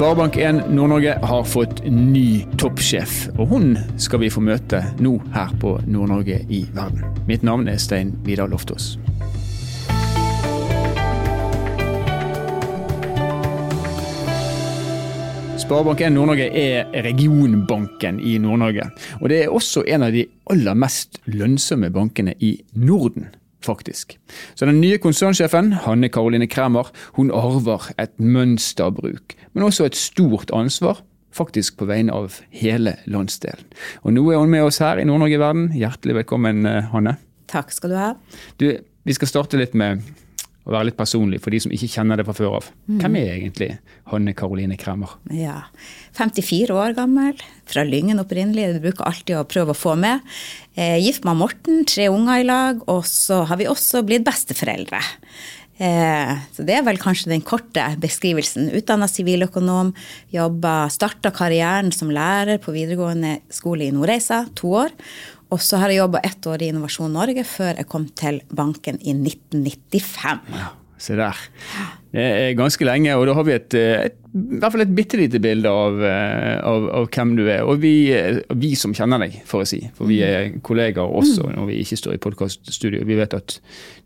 Sparebank1 Nord-Norge har fått ny toppsjef, og hun skal vi få møte nå her på Nord-Norge i verden. Mitt navn er Stein Vidar Loftaas. Sparebank1 Nord-Norge er regionbanken i Nord-Norge. Og det er også en av de aller mest lønnsomme bankene i Norden, faktisk. Så den nye konsernsjefen, Hanne Karoline Kremer, hun arver et mønsterbruk, men også et stort ansvar. Faktisk på vegne av hele landsdelen. Og nå er hun med oss her i Nord-Norge i verden. Hjertelig velkommen, eh, Hanne. Takk skal du ha. Du, vi skal starte litt med å være litt personlig for de som ikke kjenner det fra før av. Hvem er egentlig Hanne Karoline Kremer? Ja, 54 år gammel, fra Lyngen opprinnelig. Det bruker alltid å prøve å få med. Eh, gift med Morten, tre unger i lag, og så har vi også blitt besteforeldre. Eh, så det er vel kanskje den korte beskrivelsen. Utdanna siviløkonom, starta karrieren som lærer på videregående skole i Nordreisa, to år. Og så har jeg jobba ett år i Innovasjon Norge før jeg kom til banken i 1995. Ja, se der. Det er ganske lenge, og da har vi et, et, i hvert fall et bitte lite bilde av, av, av, hvem du er. Og vi, vi, som kjenner deg, for å si. For vi er kollegaer også når vi ikke står i podkaststudio. Vi vet at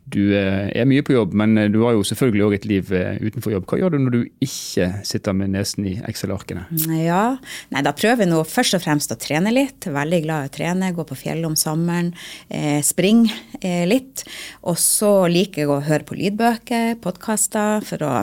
du er mye på jobb, men du har jo selvfølgelig òg et liv utenfor jobb. Hva gjør du når du ikke sitter med nesen i Excel-arkene? Ja, Nei, Da prøver jeg nå først og fremst å trene litt. Veldig glad i å trene. Gå på fjellet om sommeren. Eh, spring eh, litt. Og så liker jeg å høre på lydbøker, podkaster for å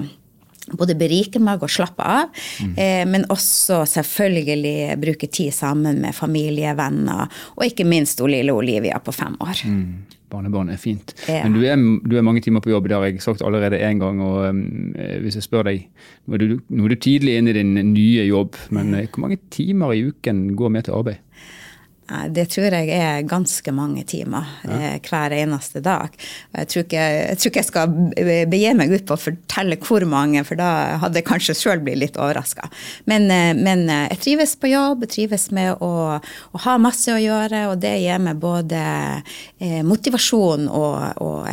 både berike meg og slappe av, mm. eh, men også selvfølgelig bruke tid sammen med familie, venner, og ikke minst lille Olivia på fem år. Mm. Barnebarn er fint. Ja. Men du er, du er, mange timer på jobb, det har jeg sagt allerede én gang. og um, Hvis jeg spør deg, nå er, du, nå er du tidlig inne i din nye jobb, men uh, hvor mange timer i uken går med til arbeid? Det tror jeg er ganske mange timer ja. Eh, hver eneste dag. Jeg tror, ikke, jeg tror, ikke, jeg skal begi meg ut på å fortelle hvor mange, for da hadde jeg kanskje sjøl blitt litt overraska. Men, eh, men, eh, jeg trives på jobb, jeg trives med å, å, ha masse å gjøre, og det gir meg både motivasjon og, og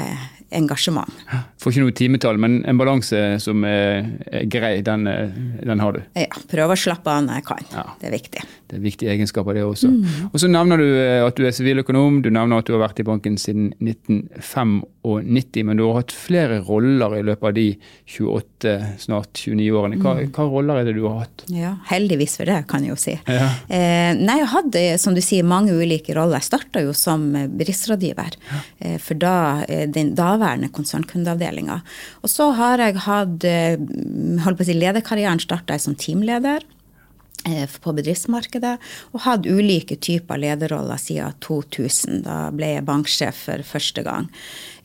engasjement. Får ikke noe timetall, men en balanse som er grei, den, den, har du? Ja. Prøve å slappe av når jeg kan. Ja. Det er viktig. Det er en viktig egenskap av det også. Mm. Og så nevner du eh, at du er siviløkonom, du nevner at du har vært i banken siden 1995, men du har hatt flere roller i løpet av de 28, snart 29 årene. Hva, mm. hva roller er det du har hatt? Ja, Heldigvis for det, kan jeg jo si. Ja. Eh, nei, jeg hadde, som du sier, mange ulike roller. Jeg starta jo som bedriftsrådgiver ja. eh, for da, eh, den daværende konsernkundeavdelinga. Og så har jeg hatt eh, holdt på å si, lederkarrieren starta jeg som teamleder. Eh, på bedriftsmarkedet, og hatt ulike typer lederroller siden 2000. Da ble jeg banksjef for første gang.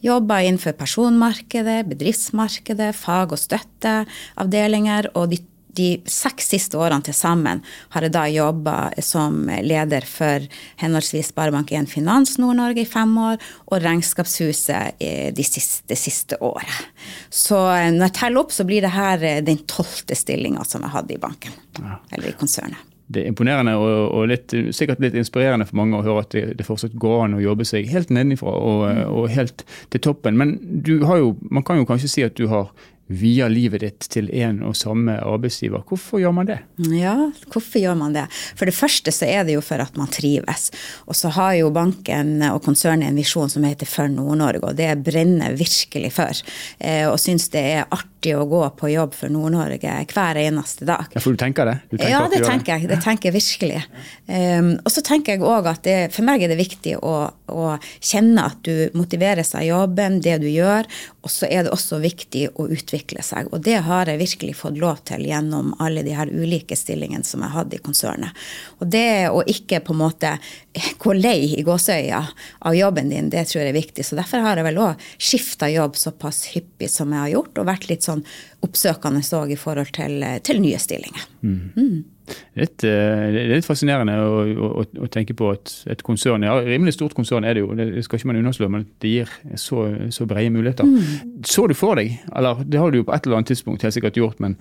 Jobba innenfor personmarkedet, bedriftsmarkedet, fag- og støtteavdelinger. Og de de seks siste årene til sammen har jeg da jobba som leder for henholdsvis Sparebank1 Finans Nord-Norge i fem år og Regnskapshuset det siste, det siste året. Så eh, når jeg teller opp, så blir det her eh, den tolvte stillinga som jeg hadde i banken. Ja. Eller i konsernet. Det er imponerende og, og litt, sikkert litt inspirerende for mange å høre at det, det fortsatt går an å jobbe seg helt nedenfra og, mm. og helt til toppen. Men du har jo, man kan jo kanskje si at du har via livet ditt til en og samme arbeidsgiver. Hvorfor gjør man det? Ja, hvorfor gjør man det? For det første så er det jo for at man trives. Og så har jo banken og konsernet en visjon som heter For Nord-Norge, og det brenner virkelig for. Eh, og syns det er artig å gå på jobb for Nord-Norge hver eneste dag. Ja, For du tenker det? Du tenker ja, det tenker jeg. Det tenker jeg virkelig. Um, og så tenker jeg òg at det, for meg er det viktig å, å kjenne at du motiveres av jobben, det du gjør, og så er det også viktig å utvikle seg. Og det har jeg virkelig fått lov til gjennom alle de her ulike stillingene som jeg hadde i konsernet. Og det å ikke på en måte gå lei i gåseøya av jobben din, det tror jeg er viktig. Så derfor har jeg vel òg skifta jobb såpass hyppig som jeg har gjort, og vært litt sånn oppsøkende òg i forhold til, til nye stillinger. Mm. Mm. Litt, eh, det er litt fascinerende å, å, å, tenke på at et konsern, ja, rimelig stort konsern er det jo, det skal ikke man underslå, men det gir så, så brede muligheter. Mm. Så du for deg, eller det har du jo på et eller annet tidspunkt helt sikkert gjort, men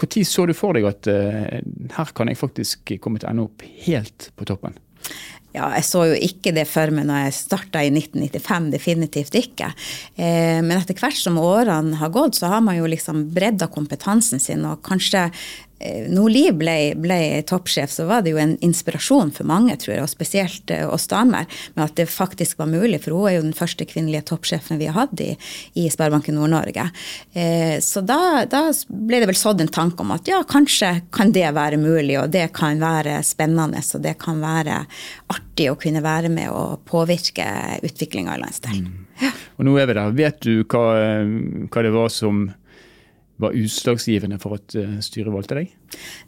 når så du for deg at uh, her kan jeg faktisk komme til å ende opp helt på toppen? Ja, jeg så jo ikke det for meg når jeg starta i 1995, definitivt ikke. Eh, men etter hvert som årene har gått, så har man jo liksom bredda kompetansen sin, og kanskje Eh, når Liv ble, ble, toppsjef, så var det jo en inspirasjon for mange, tror jeg, og spesielt eh, oss damer, med at det faktisk var mulig. For hun er jo den første kvinnelige toppsjefen vi har hatt i, i Sparebanken Nord-Norge. Eh, så da, da, ble det vel sådd en tanke om at ja, kanskje kan det være mulig, og det kan være spennende, og det kan være artig å kunne være med og påvirke utviklinga i landsdelen. Mm. Ja. Og nå er vi der. Vet du hva, hva det var som var utslagsgivende for at eh, styret valgte deg?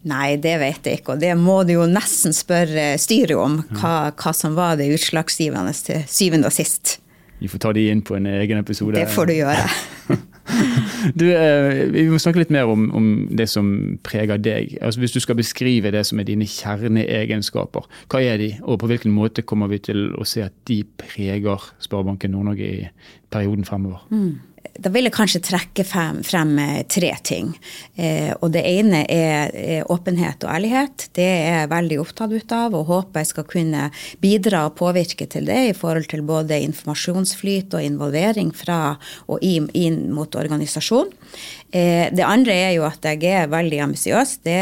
Nei, det vet jeg ikke, og det må du jo nesten spørre styret om. Hva, hva som var det utslagsgivende til syvende og sist. Vi får ta de inn på en egen episode. Det får du gjøre. du, eh, vi må snakke litt mer om, om, det som preger deg. Altså, hvis du skal beskrive det som er dine kjerneegenskaper, hva er de, og på hvilken måte kommer vi til å se at de preger Sparebanken Nord-Norge i perioden fremover? Mm da vil jeg kanskje trekke frem, frem eh, tre ting. Eh, og det ene er eh, åpenhet og ærlighet. Det er jeg veldig opptatt ut av, og håper jeg skal kunne bidra og påvirke til det i forhold til både informasjonsflyt og involvering fra og inn mot organisasjonen. Eh, det andre er jo at jeg er veldig ambisiøs. Det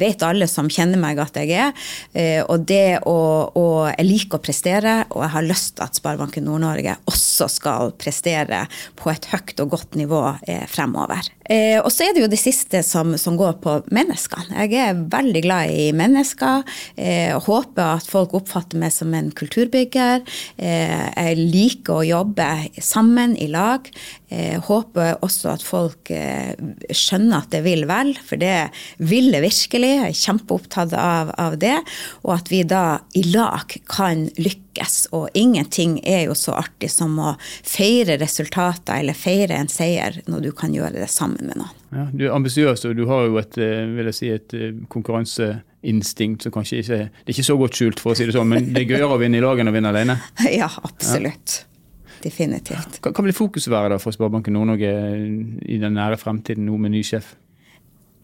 vet alle som kjenner meg at jeg er. Eh, og det å, å, Jeg liker å prestere, og jeg har lyst til at Sparebanken Nord-Norge også skal prestere på et høyt og godt nivå eh. Og så er det jo det siste som, som går på menneskene. Jeg er veldig glad i mennesker. Eh, håper at folk oppfatter meg som en kulturbygger. Jeg liker å jobbe sammen i lag. Eh, håper også at folk skjønner at det vil vel, for det vil det virkelig. Jeg er kjempeopptatt av, av det. Og at vi da i lag kan lykkes. Og ingenting er jo så artig som å feire resultater eller feire en seier når du kan gjøre det sammen med noen. Ja, du er ambisiøs, og du har jo et, eh, si, et eh, konkurranseinstinkt som kanskje ikke Det er ikke så godt skjult, for å si det sånn, men det er gøyere å vinne i lag enn å vinne alene? Ja, absolutt. Ja. Definitivt. Hva, hva vil fokuset være da for Sparebanken Nord-Norge i den nære fremtiden nå med ny sjef?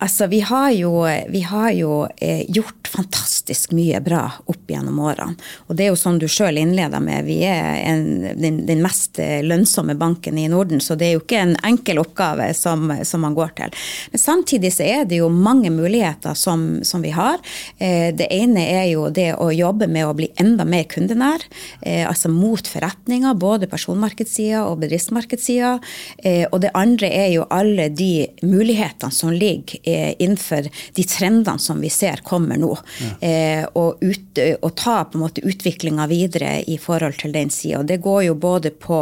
Altså, vi har jo, vi har jo eh, gjort fantastisk mye bra opp gjennom årene. Og det er jo sånn du sjøl innleda med, vi er en, den, den, mest eh, lønnsomme banken i Norden, så det er jo ikke en enkel oppgave som, som man går til. Men samtidig så er det jo mange muligheter som, som vi har. Eh, det ene er jo det å jobbe med å bli enda mer kundenær, eh, altså mot forretninger, både personmarkedssida og bedriftsmarkedssida. Eh, og det andre er jo alle de mulighetene som ligger innenfor de trendene som vi ser kommer nå. Ja. Eh, og, ut, og, ta på en måte utviklinga videre i forhold til den sida. Det går jo både på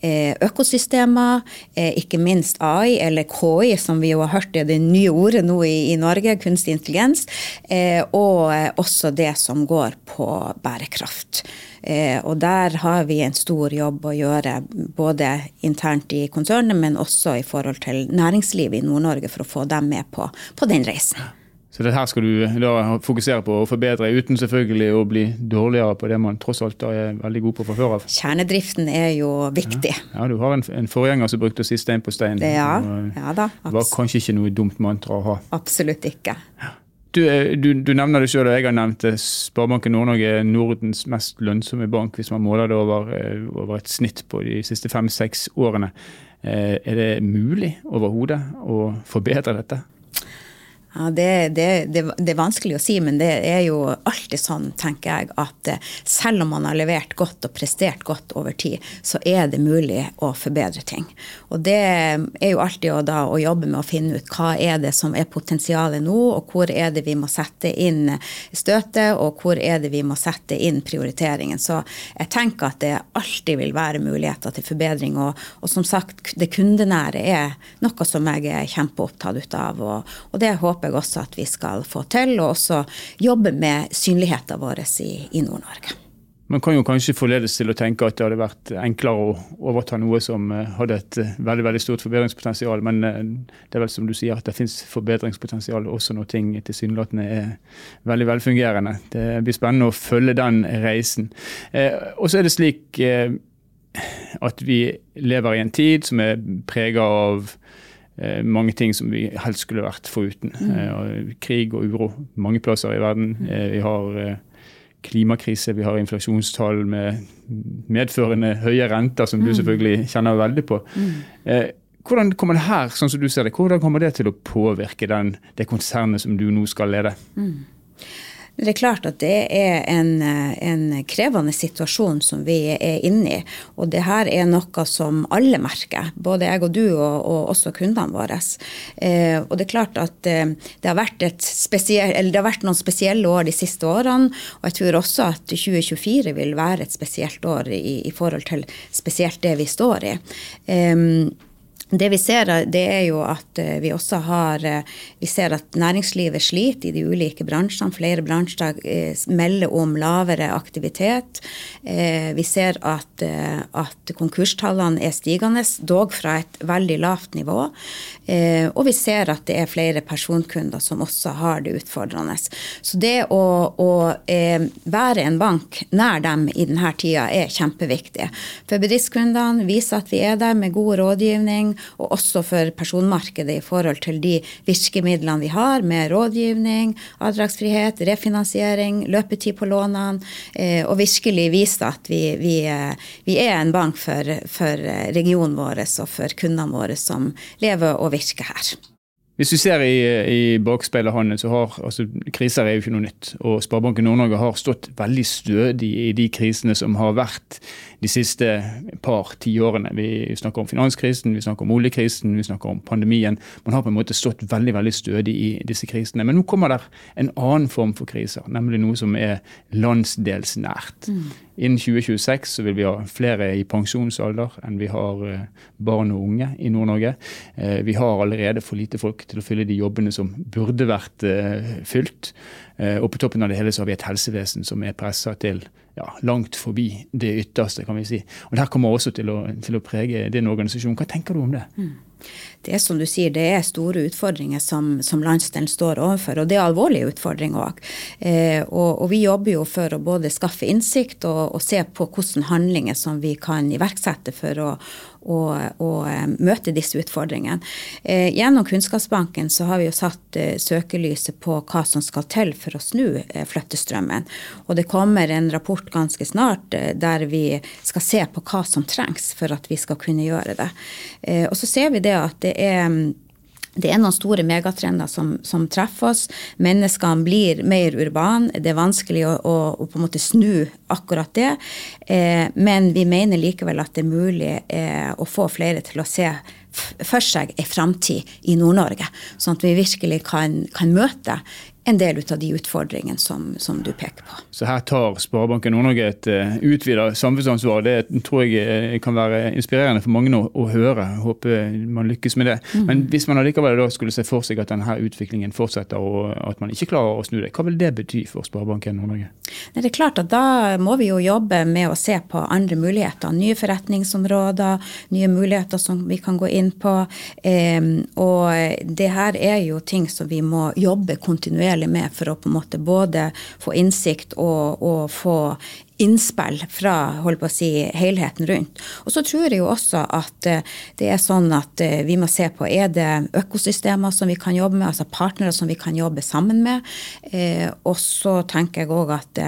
eh, økosystemer, ikke minst AI, eller KI, som vi jo har hørt er det nye ordet nå i, i Norge, kunstig intelligens, og også det som går på bærekraft. Eh, og der har vi en stor jobb å gjøre, både internt i konsernet, men også i forhold til næringslivet i Nord-Norge, for å få dem med på, på den reisen. Så det her skal du da fokusere på å forbedre, uten selvfølgelig å bli dårligere på det man tross alt er veldig god på fra før av? Kjernedriften er jo viktig. Ja, ja du har en, en forgjenger som brukte å si stein på stein. Det, ja, ja da. Det var kanskje ikke noe dumt mantra å ha? Absolutt ikke. Ja. Du, eh, du, du, nevner det sjøl, og jeg har nevnt det. Sparebanken Nord-Norge er Nordens mest lønnsomme bank, hvis man måler det over, eh, over et snitt på de siste fem-seks årene. Eh, er det mulig overhodet å forbedre dette? Ja, det, det, det, det, er vanskelig å si, men det er jo alltid sånn, tenker jeg, at eh, selv om man har levert godt og prestert godt over tid, så er det mulig å forbedre ting. Og det er jo alltid da, å jobbe med å finne ut hva er det som er potensialet nå, og hvor er det vi må sette inn støtet, og hvor er det vi må sette inn prioriteringen. Så jeg tenker at det alltid vil være muligheter til forbedring. Og, og som sagt, det kundenære er noe som jeg er kjempeopptatt av, og, og det håper jeg også at vi skal få til, og også jobbe med synligheten vår i, i Nord-Norge. Man kan jo kanskje forledes til å tenke at det hadde vært enklere å overta noe som eh, hadde et eh, veldig veldig stort forbedringspotensial, men eh, det er vel som du sier at det finnes forbedringspotensial også når ting tilsynelatende er veldig velfungerende. Det blir spennende å følge den reisen. Og så er det slik at vi lever i en tid som er prega av mange ting som vi helst skulle vært foruten. Mm. Eh, krig og uro mange plasser i verden. Mm. Eh, vi har klimakrise, vi har inflasjonstall med medførende høye renter, som du mm. selvfølgelig kjenner veldig på. Mm. Eh, hvordan kommer det her, sånn som du ser det, hvordan kommer det til å påvirke den, det konsernet som du nå skal lede? Mm. Det er klart at det er en, en, krevende situasjon som vi er inne i. Og det her er noe som alle merker, både jeg og du og, og også kundene våre. Eh, og det er klart at eh, det, har spesiell, det, har vært noen spesielle år de siste årene. Og jeg tror også at 2024 vil være et spesielt år i, i forhold til spesielt det vi står i. Eh, det vi ser, det er jo at eh, vi også har eh, Vi ser at næringslivet sliter i de ulike bransjene. Flere bransjer eh, melder om lavere aktivitet. Vi ser at, at konkurstallene er stigende, dog fra et veldig lavt nivå. Og vi ser at det er flere personkunder som også har det utfordrende. Så det å, å være en bank nær dem i denne tida er kjempeviktig. For bedriftskundene viser at vi er der med god rådgivning og også for personmarkedet i forhold til de virkemidlene vi har med rådgivning, avdragsfrihet, refinansiering, løpetid på lånene, eh, og virkelig vise at vi, vi, eh, vi er en bank for, for regionen vår og for kundene våre som lever og virker her. Hvis du ser i, i bakspeilet hans, så har altså, kriser er jo ikke noe nytt. Og Sparebanken Nord-Norge har stått veldig stødig i de krisene som har vært de siste par tiårene. Vi snakker om finanskrisen, vi snakker om oljekrisen, vi snakker om pandemien. Man har på en måte stått veldig veldig stødig i disse krisene. Men nå kommer det en annen form for kriser, nemlig noe som er landsdelsnært. Mm. Innen 2026 så vil vi ha flere i pensjonsalder enn vi har eh, barn og unge i Nord-Norge. Eh, vi har allerede for lite folk til å fylle de jobbene som burde vært eh, fylt. Og på toppen av det hele så har vi et helsevesen som er pressa til ja, langt forbi det ytterste, kan vi si. Og Det her kommer også til å, til å prege din organisasjon. Hva tenker du om det? Mm. Det er som du sier, det er store utfordringer som, som landsdelen står overfor, og det er alvorlige utfordringer òg. Eh, og, og, vi jobber jo for å både skaffe innsikt og, og se på hvilke handlinger som vi kan iverksette for å, og, og eh, møte disse utfordringene. Eh, gjennom Kunnskapsbanken så har vi jo satt eh, søkelyset på hva som skal til for å snu flyttestrømmen. Og det kommer en rapport ganske snart der vi skal se på hva som trengs for at vi skal kunne gjøre det. Og så ser vi det at det er det er noen store megatrender som, som, treffer oss. Menneskene blir mer urbane. Det er vanskelig å, å, å, på en måte snu akkurat det. Eh, men vi mener likevel at det er mulig eh, å få flere til å se for seg en framtid i Nord-Norge. Sånn at vi virkelig kan, kan møte en del av de utfordringene som, som, du peker på. Så her tar Sparebanken Nord-Norge et uh, utvidet samfunnsansvar. Det tror jeg uh, kan være inspirerende for mange å, å høre. Håper man lykkes med det. Mm. Men hvis man allikevel da skulle se for seg at denne utviklingen fortsetter, og at man ikke klarer å snu det, hva vil det bety for Sparebanken Nord-Norge? Det er klart at Da må vi jo jobbe med å se på andre muligheter. Nye forretningsområder, nye muligheter som vi kan gå inn på. Um, og det her er jo ting som vi må jobbe kontinuerlig kontinuerlig med for å på en måte både få innsikt og, og få innspill fra holdt på å si, helheten rundt. Og så tror jeg jo også at eh, det er sånn at eh, vi må se på er det økosystemer som vi kan jobbe med, altså partnere som vi kan jobbe sammen med. Eh, og så tenker jeg òg at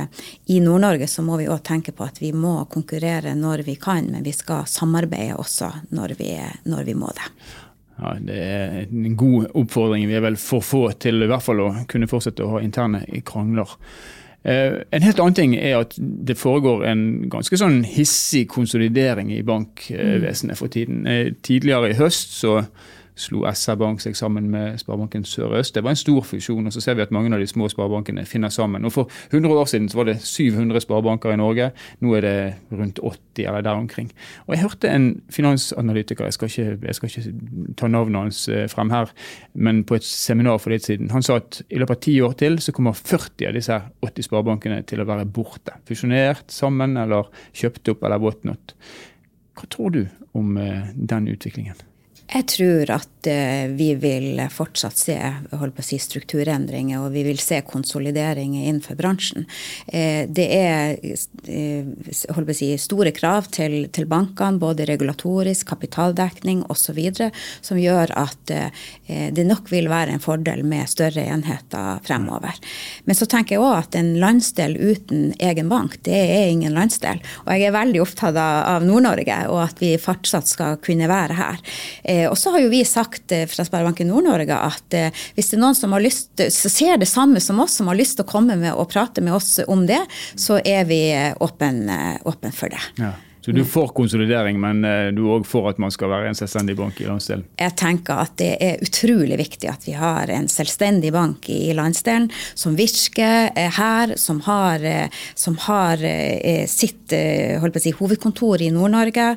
i Nord-Norge så må vi òg tenke på at vi må konkurrere når vi kan, men vi skal samarbeide også når vi, når vi må det ja, det er en god oppfordring. Vi er vel for få til i hvert fall å kunne fortsette å ha interne krangler. Eh, en helt annen ting er at det foregår en ganske sånn hissig konsolidering i bankvesenet for tiden. Eh, tidligere i høst så slo SR-Bank seg sammen med Sparebanken Sør-Øst. Det var en stor fusjon. og Så ser vi at mange av de små sparebankene finner sammen. Og For 100 år siden var det 700 sparebanker i Norge. Nå er det rundt 80 eller der omkring. Og Jeg hørte en finansanalytiker, jeg skal ikke, jeg skal ikke ta navnet hans eh, frem her, men på et seminar for litt siden, han sa at i løpet av ti år til så kommer 40 av disse 80 sparebankene til å være borte. Fusjonert sammen eller kjøpt opp eller whatnot. Hva tror du om eh, den utviklingen? Jeg tror at eh, vi vil fortsatt se si, strukturendringer, og vi vil se konsolideringer innenfor bransjen. Eh, det er eh, si, store krav til, til, bankene, både regulatorisk, kapitaldekning osv., som gjør at det nok vil være en fordel med større enheter fremover. Men så tenker jeg òg at en landsdel uten egen bank, det er ingen landsdel. Og jeg er veldig opptatt av Nord-Norge, og at vi fortsatt skal kunne være her. Eh, og så har jo vi sagt eh, fra Sparebanken Nord-Norge at eh, hvis det er noen som har lyst, ser det samme som oss, som har lyst til å komme med og prate med oss om det, så er vi åpne for det. Ja. Så du får konsolidering, men eh, du òg får at man skal være en selvstendig bank i landsdelen? Jeg tenker at det er utrolig viktig at vi har en selvstendig bank i landsdelen som virker her, som har, eh, som har eh, sitt si, hovedkontor i Nord-Norge.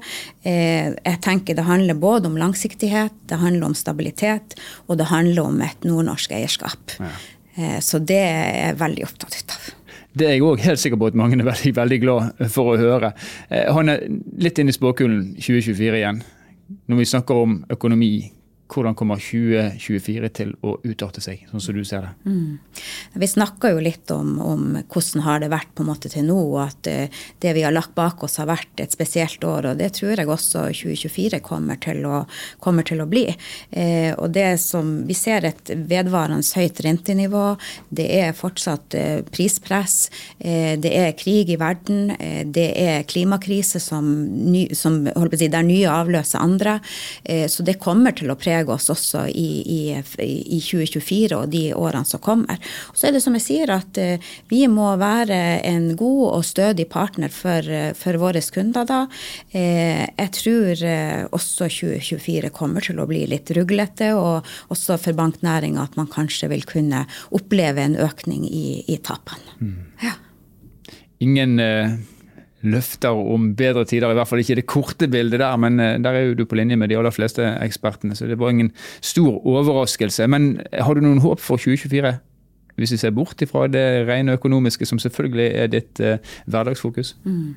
Jeg tenker det handler både om langsiktighet, det handler om stabilitet, og det handler om et nordnorsk eierskap. Ja. Så det er jeg veldig opptatt av. Det er jeg òg helt sikker på at mange er veldig, veldig glad for å høre. Eh, han er litt inn i spåkulen 2024 igjen. Når vi snakker om økonomi, hvordan kommer 2024 til å utarte seg, sånn som du ser det? Mm. Vi snakker jo litt om, om, hvordan har det vært på en måte til nå, og at uh, det vi har lagt bak oss har vært et spesielt år. og Det tror jeg også 2024 kommer til å, kommer til å bli. Eh, og det som Vi ser et vedvarende høyt rentenivå. Det er fortsatt prispress, prispress. det er krig i verden. det er klimakrise som, ny, som si, der nye avløser andre. så det kommer til å prege prege oss også i, i, i, 2024 og de årene som kommer. Så er det som jeg sier, at uh, vi må være en god og stødig partner for, uh, for våre kunder da. Uh, jeg tror også 2024 kommer til å bli litt ruglete, og også for banknæringa at man kanskje vil kunne oppleve en økning i, i tapene. Mm. Ja. Ingen løfter om bedre tider, i hvert fall ikke det korte bildet der, men eh, der er jo du på linje med de aller fleste ekspertene, så det var ingen stor overraskelse. Men har du noen håp for 2024? Hvis vi ser bort ifra det rene økonomiske, som selvfølgelig er ditt eh, hverdagsfokus? Mm.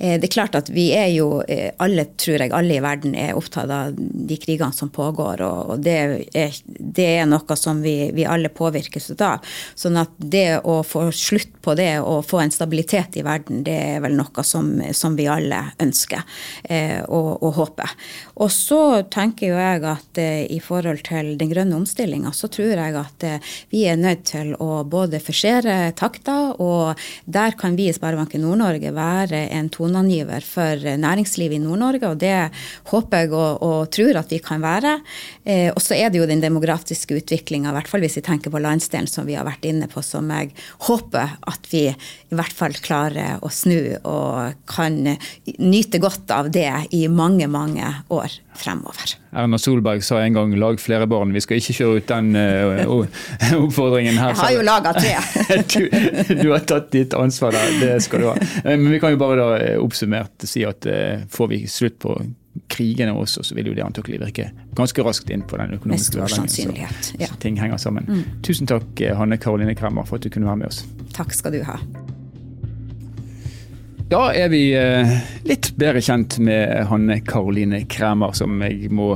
Eh, det er klart at vi er jo eh, alle, tror jeg, alle i verden er opptatt av de krigene som pågår. Og det er, det er noe som vi, vi, alle påvirkes av. Sånn at det å få slutt på det og få en stabilitet i verden, det er vel noe som, som vi alle ønsker eh, og, og, håper. Og så tenker jo jeg at i forhold til den grønne omstillinga, så tror jeg at vi er nødt til å både forsere takta, og der kan vi i Sparebanken Nord-Norge være en tone toneangiver for næringslivet i Nord-Norge, og det håper jeg og, og, tror at vi kan være. Eh, og så er det jo den demografiske utviklinga, i hvert fall hvis vi tenker på landsdelen som vi har vært inne på, som jeg håper at vi i hvert fall klarer å snu og kan nyte godt av det i mange, mange år fremover. Erna Solberg sa en gang 'lag flere barn'. Vi skal ikke kjøre ut den uh, oppfordringen her. Jeg har jo laga tre. du, du, har tatt ditt ansvar der, det skal du ha. Eh, men vi kan jo bare da oppsummert si at uh, får vi slutt på krigene også, så vil jo det antakelig virke ganske raskt inn på den økonomiske hverdagen. Så, ja. så ting henger sammen. Mm. Tusen takk Hanne Karoline Kremmer for at du kunne være med oss. Takk skal du ha. Da er vi eh, litt bedre kjent med Hanne Karoline Kremer, som jeg må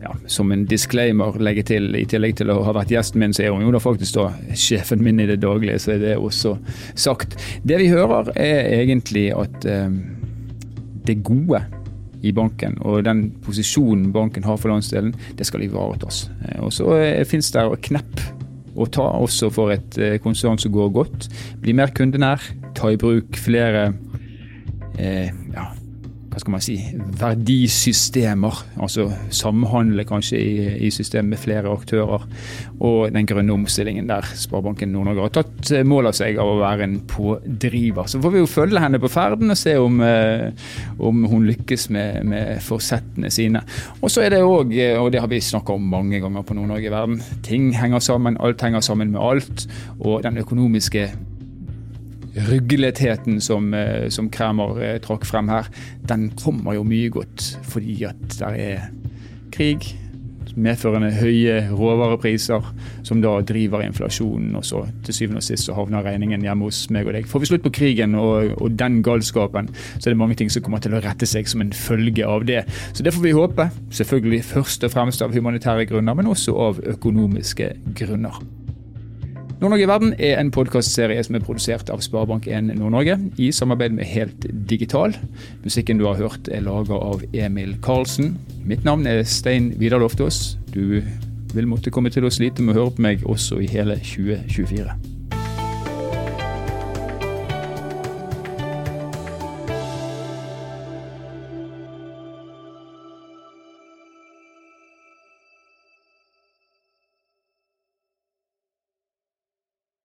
ja, som en disclaimer legge til. I tillegg til å ha vært gjesten min, så er hun jo da faktisk da sjefen min i det daglige, så er det også sagt. Det vi hører er egentlig at eh, det gode i banken og den posisjonen banken har for landsdelen, det skal ivaretas. Eh, og så eh, finnes det knepp å ta også for et konsern som går godt. Bli mer kundenær, ta i bruk flere eh, ja, hva skal man si, verdisystemer. Altså samhandle kanskje i, i system med flere aktører. Og den grønne omstillingen der Sparebanken Nord-Norge har tatt eh, mål av seg av å være en pådriver. Så får vi jo følge henne på ferden og se om, eh, om hun lykkes med, med forsettene sine. Og så er det òg, eh, og det har vi snakka om mange ganger på Nord-Norge i verden, ting henger sammen, alt henger sammen med alt. Og den økonomiske rugletheten som, eh, som Kremer eh, trakk frem her, den kommer jo mye godt fordi at det er krig, medførende høye råvarepriser, som da driver inflasjonen. Og så til syvende og sist så havner regningen hjemme hos meg og deg. Får vi slutt på krigen og, og den galskapen, så er det mange ting som kommer til å rette seg som en følge av det. Så det får vi håpe. Selvfølgelig først og fremst av humanitære grunner, men også av økonomiske grunner. Nord-Norge i verden er en podkastserie som er produsert av Sparebank1 Nord-Norge i samarbeid med Helt Digital. Musikken du har hørt er laga av Emil Karlsen. Mitt navn er Stein Vidar Loftaas. Du vil måtte komme til å slite med å høre på meg også i hele 2024.